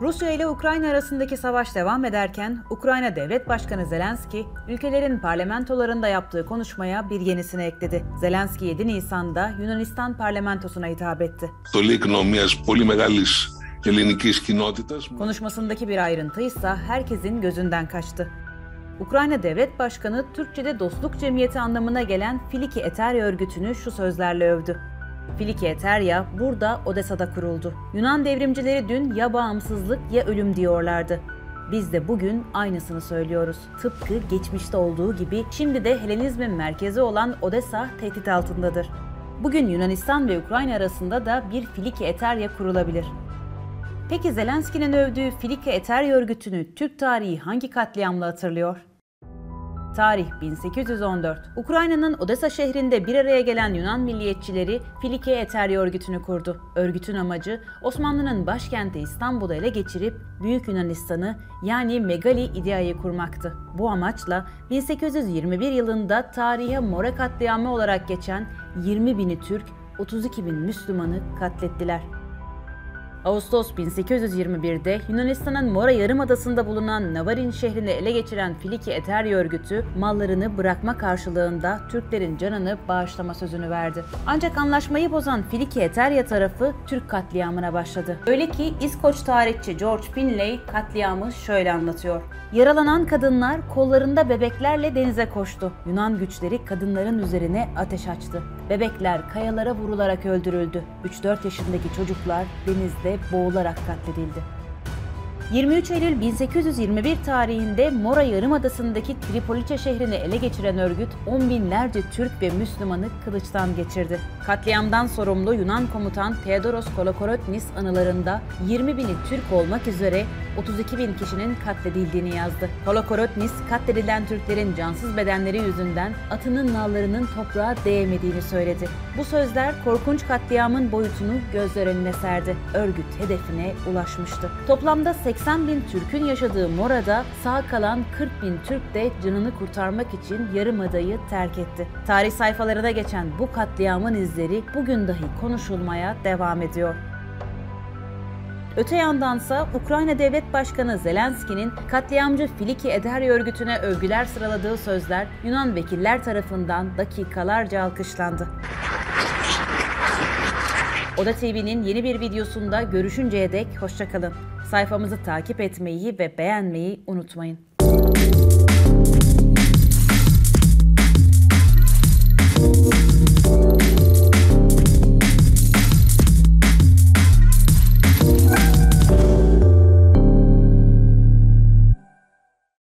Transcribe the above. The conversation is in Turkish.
Rusya ile Ukrayna arasındaki savaş devam ederken Ukrayna Devlet Başkanı Zelenski, ülkelerin parlamentolarında yaptığı konuşmaya bir yenisini ekledi. Zelenski 7 Nisan'da Yunanistan parlamentosuna hitap etti. Konuşmasındaki bir ayrıntı ise herkesin gözünden kaçtı. Ukrayna Devlet Başkanı Türkçe'de dostluk cemiyeti anlamına gelen Filiki Eterya örgütünü şu sözlerle övdü. Filiki Eterya burada Odessa'da kuruldu. Yunan devrimcileri dün ya bağımsızlık ya ölüm diyorlardı. Biz de bugün aynısını söylüyoruz. Tıpkı geçmişte olduğu gibi şimdi de Helenizmin merkezi olan Odessa tehdit altındadır. Bugün Yunanistan ve Ukrayna arasında da bir Filiki Eterya kurulabilir. Peki Zelenski'nin övdüğü Filiki Eterya örgütünü Türk tarihi hangi katliamla hatırlıyor? Tarih 1814. Ukrayna'nın Odessa şehrinde bir araya gelen Yunan milliyetçileri Filike Eterya örgütünü kurdu. Örgütün amacı Osmanlı'nın başkenti İstanbul'u ele geçirip Büyük Yunanistan'ı yani Megali İdea'yı kurmaktı. Bu amaçla 1821 yılında tarihe Mora katliamı olarak geçen 20 bini Türk, 32 bin Müslümanı katlettiler. Ağustos 1821'de Yunanistan'ın Mora Yarımadası'nda bulunan Navarin şehrini ele geçiren Filiki Eterya örgütü mallarını bırakma karşılığında Türklerin canını bağışlama sözünü verdi. Ancak anlaşmayı bozan Filiki Eterya tarafı Türk katliamına başladı. Öyle ki İskoç tarihçi George Finlay katliamı şöyle anlatıyor. Yaralanan kadınlar kollarında bebeklerle denize koştu. Yunan güçleri kadınların üzerine ateş açtı. Bebekler kayalara vurularak öldürüldü. 3-4 yaşındaki çocuklar denizde boğularak katledildi. 23 Eylül 1821 tarihinde Mora Yarımadası'ndaki Tripolice şehrini ele geçiren örgüt on binlerce Türk ve Müslümanı kılıçtan geçirdi. Katliamdan sorumlu Yunan komutan Theodoros Kolokorotnis anılarında 20 bini Türk olmak üzere 32 bin kişinin katledildiğini yazdı. Kolokorotnis katledilen Türklerin cansız bedenleri yüzünden atının nallarının toprağa değmediğini söyledi. Bu sözler korkunç katliamın boyutunu gözler önüne serdi. Örgüt hedefine ulaşmıştı. Toplamda 80 bin Türk'ün yaşadığı Mora'da sağ kalan 40 bin Türk de canını kurtarmak için Yarımada'yı terk etti. Tarih sayfalarına geçen bu katliamın izleri bugün dahi konuşulmaya devam ediyor. Öte yandansa Ukrayna Devlet Başkanı Zelenski'nin katliamcı Filiki Ederya örgütüne övgüler sıraladığı sözler Yunan vekiller tarafından dakikalarca alkışlandı. Oda TV'nin yeni bir videosunda görüşünceye dek hoşçakalın. Sayfamızı takip etmeyi ve beğenmeyi unutmayın.